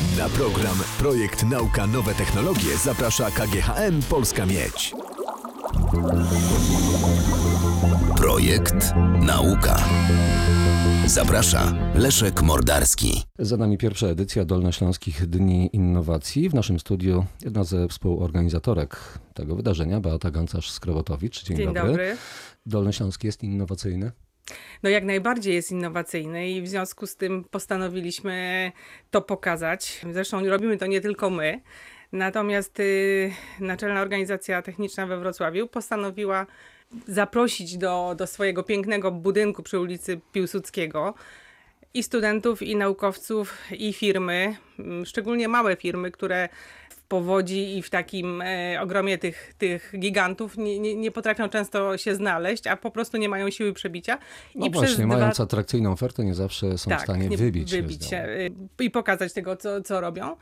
Na program Projekt Nauka Nowe Technologie zaprasza KGHM Polska Miedź. Projekt Nauka. Zaprasza Leszek Mordarski. Za nami pierwsza edycja Dolnośląskich Dni Innowacji. W naszym studiu jedna ze współorganizatorek tego wydarzenia, Beata Gancarz-Skrobotowicz. Dzień, Dzień dobry. Dolnośląski jest innowacyjny? No jak najbardziej jest innowacyjny i w związku z tym postanowiliśmy to pokazać. Zresztą robimy to nie tylko my. Natomiast y, Naczelna Organizacja Techniczna we Wrocławiu postanowiła zaprosić do, do swojego pięknego budynku przy ulicy Piłsudskiego i studentów, i naukowców, i firmy, mm, szczególnie małe firmy, które powodzi i w takim e, ogromie tych, tych gigantów nie, nie, nie potrafią często się znaleźć, a po prostu nie mają siły przebicia. No I właśnie, mając atrakcyjną ofertę, nie zawsze są w stanie nie- wybić, wybić się. y, i pokazać tego, co, co robią.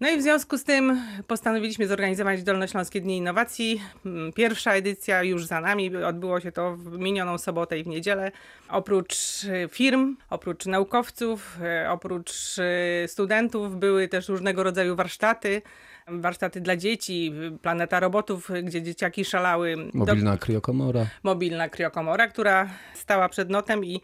No i w związku z tym postanowiliśmy zorganizować Dolnośląskie Dni Innowacji. Mm, Pierwsza edycja już za nami, odbyło się to w minioną sobotę i w niedzielę. Oprócz y, firm, oprócz naukowców, y, oprócz studentów były też różnego rodzaju warsztaty. Warsztaty dla dzieci, planeta robotów, gdzie dzieciaki szalały. Do- Mobilna kriokomora. mobilna kriokomora, która stała przed notem i,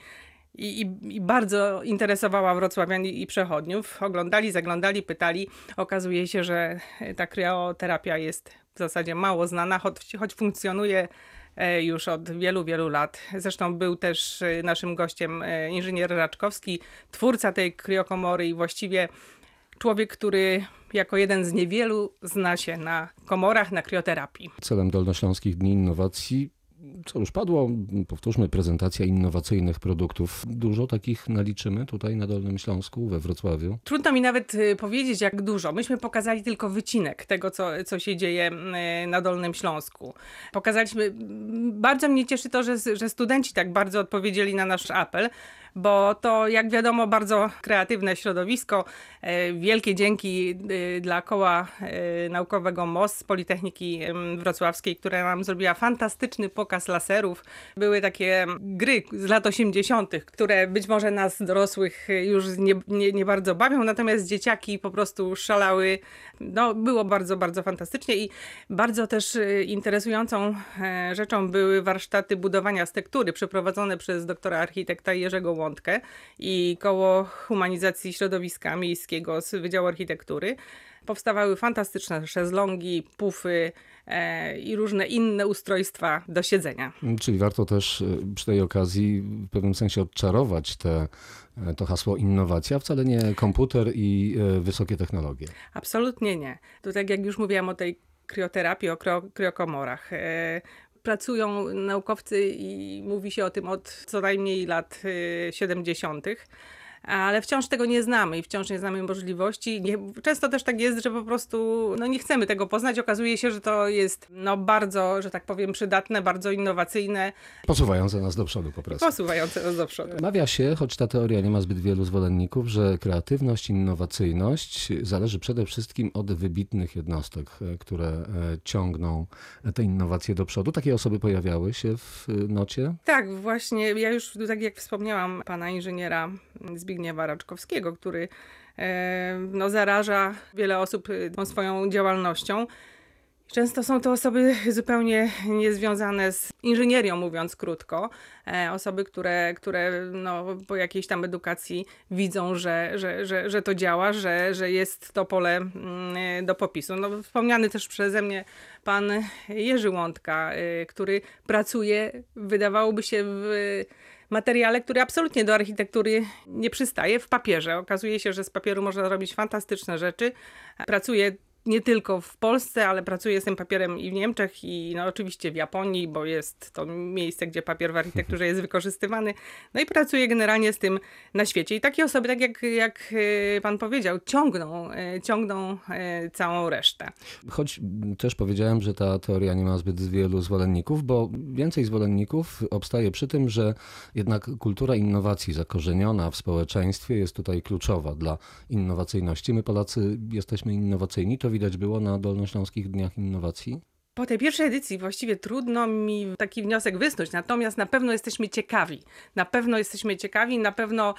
i, i- bardzo interesowała wrocławian i, przechodniów. Oglądali, zaglądali, pytali. Okazuje się, że ta krioterapia jest w zasadzie mało znana, choć, choć funkcjonuje e, już od wielu, wielu lat. Zresztą był też e, naszym gościem e, inżynier Raczkowski, twórca tej kriokomory i właściwie człowiek, który jako jeden z niewielu zna się na komorach, na krioterapii. Celem Dolnośląskich Dni Innowacji, co już padło, powtórzmy, prezentacja innowacyjnych produktów. Dużo takich naliczymy tutaj na Dolnym Śląsku, we Wrocławiu. Trudno mi nawet y, powiedzieć, jak dużo. Myśmy pokazali tylko wycinek tego, co, co się dzieje y, na Dolnym Śląsku. Pokazaliśmy. Bardzo mnie cieszy to, że, że studenci tak bardzo odpowiedzieli na nasz apel. Bo to, jak wiadomo, bardzo kreatywne środowisko. E, Wielkie dzięki y, dla koła y, naukowego MOS z Politechniki Wrocławskiej, która nam zrobiła fantastyczny pokaz laserów. Były takie gry z lat 80., które być może nas dorosłych już nie, nie, nie bardzo bawią, natomiast dzieciaki po prostu szalały. No, było bardzo, bardzo fantastycznie i bardzo też interesującą e, rzeczą były warsztaty budowania z tektury przeprowadzone przez doktora architekta Jerzego Łądkę i koło humanizacji środowiska miejskiego z Wydziału Architektury. Powstawały fantastyczne szezlongi, pufy e, i różne inne ustrojstwa do siedzenia. Czyli warto też y, przy tej okazji w pewnym sensie odczarować te, e, to hasło innowacja, wcale nie komputer i e, wysokie technologie. Absolutnie nie. To tak jak już mówiłam o tej krioterapii, o kryo, kriokomorach. Pracują naukowcy i mówi się o tym od co najmniej lat e, 70. Ale wciąż tego nie znamy i wciąż nie znamy możliwości. Nie, często też tak jest, że po prostu no nie chcemy tego poznać. Okazuje się, że to jest no bardzo, że tak powiem, przydatne, bardzo innowacyjne, Posuwające nas do przodu po prostu. posuwające nas do przodu. Mawia się, choć ta teoria nie ma zbyt wielu zwolenników, że kreatywność, innowacyjność zależy przede wszystkim od wybitnych jednostek, e, które e, ciągną te innowacje do przodu. Takie osoby pojawiały się w e, nocie. Tak, właśnie. Ja już, tak jak wspomniałam, pana inżyniera Zbigniewa Raczkowskiego, który e, no, zaraża wiele osób e, tą swoją działalnością. Często są to osoby zupełnie niezwiązane z inżynierią, mówiąc krótko. E, osoby, które, które no, po jakiejś tam edukacji widzą, że, że, że, że to działa, że, że jest to pole mm, do popisu. No, wspomniany też przeze mnie pan Jerzy Łądka, który pracuje, wydawałoby się, w materiale, który absolutnie do architektury nie przystaje, w papierze. Okazuje się, że z papieru można robić fantastyczne rzeczy. Pracuje nie tylko w Polsce, ale pracuje z tym papierem i w Niemczech, i no oczywiście w Japonii, bo jest to miejsce, gdzie papier w architekturze jest wykorzystywany. No i pracuje generalnie z tym na świecie. I takie osoby, tak jak, jak y, pan powiedział, ciągną, y, ciągną y, całą resztę. Choć też powiedziałem, że ta teoria nie ma zbyt wielu zwolenników, bo więcej zwolenników obstaje przy tym, że jednak kultura innowacji zakorzeniona w społeczeństwie jest tutaj kluczowa dla innowacyjności. My Polacy jesteśmy innowacyjni, to widać było na Dolnośląskich Dniach Innowacji. Po tej pierwszej edycji właściwie trudno mi taki wniosek wysnuć, natomiast na pewno jesteśmy ciekawi. Na pewno jesteśmy ciekawi, na pewno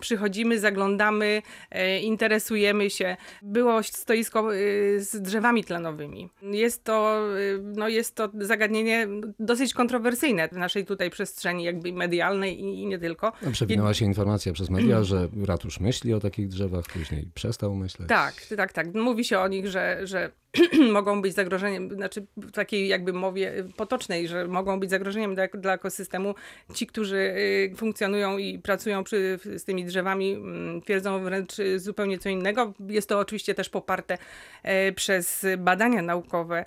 przychodzimy, zaglądamy, e, interesujemy się. Było stoisko e, z drzewami tlenowymi. Jest to, e, no jest to zagadnienie dosyć kontrowersyjne w naszej tutaj przestrzeni jakby medialnej i, i nie tylko. No, Przewinęła się informacja przez media, że ratusz myśli o takich drzewach, później przestał myśleć. Tak, tak, tak. Mówi się o nich, że, że mogą być zagrożeniem, znaczy w takiej jakby mowie potocznej, że mogą być zagrożeniem dla, dla ekosystemu. Ci, którzy y, funkcjonują i pracują przy, z tymi drzewami, mm, twierdzą wręcz zupełnie co innego. Jest to oczywiście też poparte e, przez badania naukowe,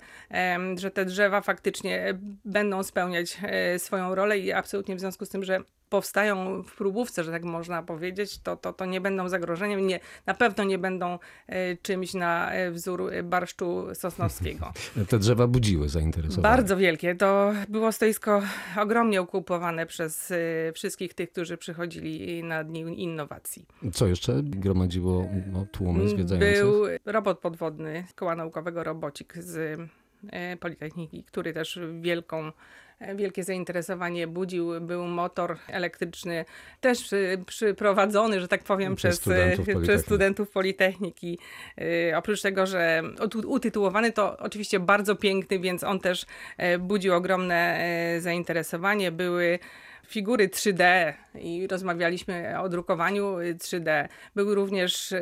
że te drzewa faktycznie będą spełniać e, swoją rolę i absolutnie w związku z tym, że powstają w próbówce, że tak można powiedzieć, to, to, to nie będą zagrożeniem, nie, na pewno nie będą e, czymś na e, wzór barszczu sosnowskiego. Te drzewa budziły zainteresowanie. Bardzo wielkie. To było stoisko ogromnie okupowane przez e, wszystkich tych, którzy przychodzili na Dni Innowacji. Co jeszcze gromadziło no, tłumy zwiedzających? Był robot podwodny Koła Naukowego Robocik z e, Politechniki, który też wielką e, wielkie zainteresowanie budził. Był motor elektryczny, też przyprowadzony, że tak powiem, Przez przez, studentów y, przez Politechniki. studentów Politechniki. Oprócz tego, że utytułowany, to oczywiście bardzo piękny, więc on też e, budził ogromne e, zainteresowanie. Były figury 3D i rozmawialiśmy o drukowaniu y, 3D. Był również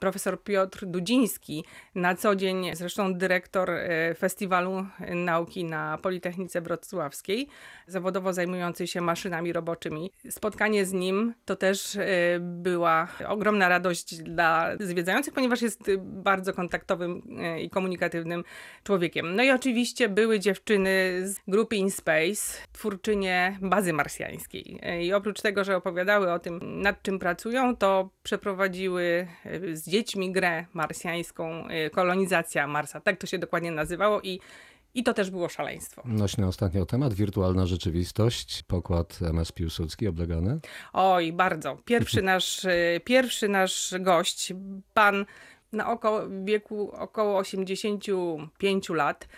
profesor Piotr Dudziński, na co dzień zresztą dyrektor e, Festiwalu Nauki na Politechnice Wrocławskiej, zawodowo zajmujący się maszynami roboczymi. Spotkanie z nim to też e, była ogromna radość dla zwiedzających, ponieważ jest y, bardzo kontaktowym i komunikatywnym człowiekiem. No i oczywiście były dziewczyny z grupy InSpace, twórczynie bazy marsjańskiej. E, I oprócz tego, że opowiadały o tym, nad czym pracują, to przeprowadziły e, z dziećmi grę marsjańską, e, kolonizacja Marsa. Tak to się dokładnie nazywało i, i to też było szaleństwo. Nośny ostatnio temat, wirtualna rzeczywistość, pokład MS Piłsudski oblegany. Oj, bardzo. Pierwszy nasz, pierwszy nasz gość, pan na oko, wieku około 85 lat,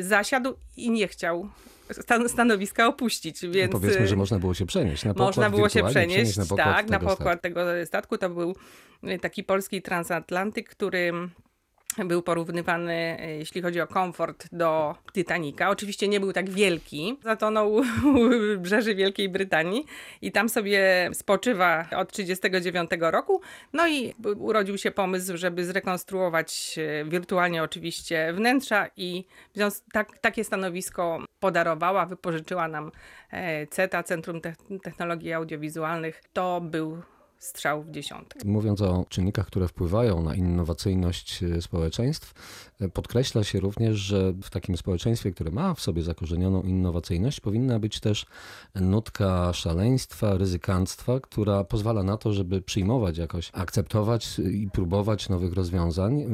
zasiadł i nie chciał stan, stanowiska opuścić, więc... No Powiedzmy, że e, można było się przenieść na pokład Można było się wirtualnie, przenieść, na pokład tak, na tego pokład tego statku. To był y, taki polski transatlantyk, który był porównywany, e, jeśli chodzi o komfort, do Titanica. Oczywiście nie był tak wielki. Zatonął u brzeży Wielkiej Brytanii i tam sobie spoczywa od 1939 roku. No i urodził się pomysł, żeby zrekonstruować e, wirtualnie oczywiście wnętrza i tak, takie stanowisko podarowała, wypożyczyła nam e, CETA, Centrum Techn- Technologii Audiowizualnych. To był strzał w dziesiątkę. Mówiąc o czynnikach, które wpływają na innowacyjność e, społeczeństw, e, podkreśla się również, że w takim społeczeństwie, które ma w sobie zakorzenioną innowacyjność, powinna być też nutka szaleństwa, ryzykanstwa, która pozwala na to, żeby przyjmować jakoś, akceptować i próbować nowych rozwiązań. E,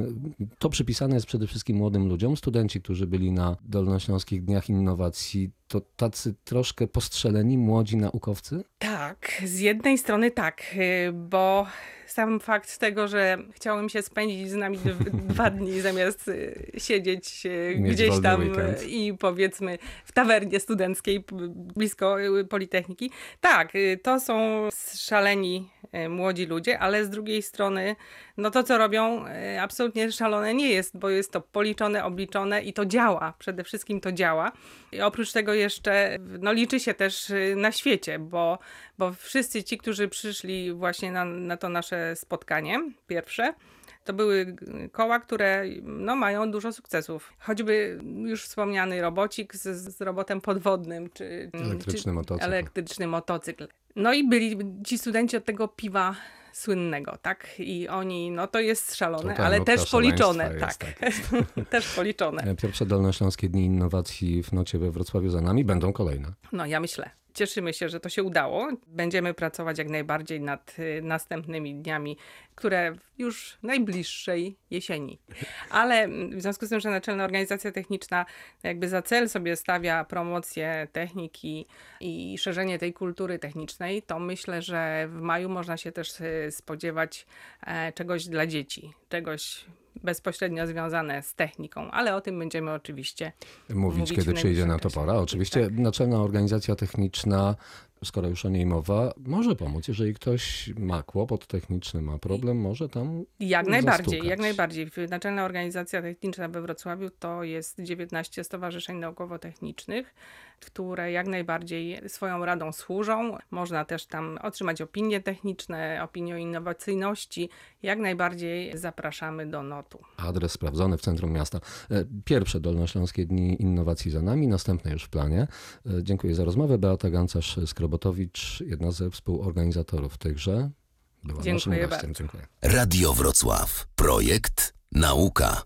To przypisane jest przede wszystkim młodym ludziom. Studenci, którzy byli na Dolnośląskich Dniach Innowacji, to tacy troszkę postrzeleni młodzi naukowcy? Tak, z jednej strony tak, y, bo sam fakt tego, że chciałem się spędzić z nami dwa dni zamiast y, siedzieć y, Mieć gdzieś tam weekend. i powiedzmy w tawernie studenckiej blisko Politechniki. Tak, to są szaleni młodzi ludzie, ale z drugiej strony no to co robią absolutnie szalone nie jest, bo jest to policzone, obliczone i to działa. Przede wszystkim to działa. I oprócz tego jeszcze no, liczy się też y, na świecie, bo, bo wszyscy ci, którzy przyszli właśnie na, na to nasze spotkanie pierwsze, to były koła, które no, mają dużo sukcesów. Choćby już wspomniany robocik z, z robotem podwodnym, czy Elektryczny czy motocykl. elektryczny motocykl. No i byli ci studenci od tego piwa słynnego, tak? I oni, no to jest szalone, To ta ale nutka też policzone, tak. jest, też policzone. Pierwsze Dolnośląskie Dni Innowacji w Nocie we Wrocławiu za nami, będą kolejne. No, ja myślę. Cieszymy się, że to się udało. Będziemy pracować jak najbardziej nad y, następnymi dniami, które już najbliższej jesieni. Ale mm, w związku z tym, że Naczelna Organizacja Techniczna jakby za cel sobie stawia promocję techniki i szerzenie tej kultury technicznej, to myślę, że w maju można się też y, spodziewać e, czegoś dla dzieci, czegoś bezpośrednio związane z techniką, ale o tym będziemy oczywiście Mówić, Mówić kiedy przyjdzie na to pora. Oczywiście Tak. Naczelna Organizacja Techniczna, skoro już o niej mowa, może pomóc. Jeżeli ktoś ma kłopot techniczny, ma problem, może tam Jak najbardziej, zastukać. jak najbardziej. Naczelna Organizacja Techniczna we Wrocławiu to jest 19 stowarzyszeń naukowo-technicznych, które jak najbardziej swoją radą służą. Można też tam otrzymać opinie techniczne, opinie o innowacyjności. Jak najbardziej zapraszamy do NOTU. Adres sprawdzony w centrum miasta. E, Pierwsze Dolnośląskie Dni Innowacji za nami, następne już w planie. E, Dziękuję za rozmowę. Beata Gancarz-Skrobotowicz, jedna ze współorganizatorów tychże. Była naszym Dziękuję gościem. bardzo. Dziękuję. Radio Wrocław. Projekt Nauka.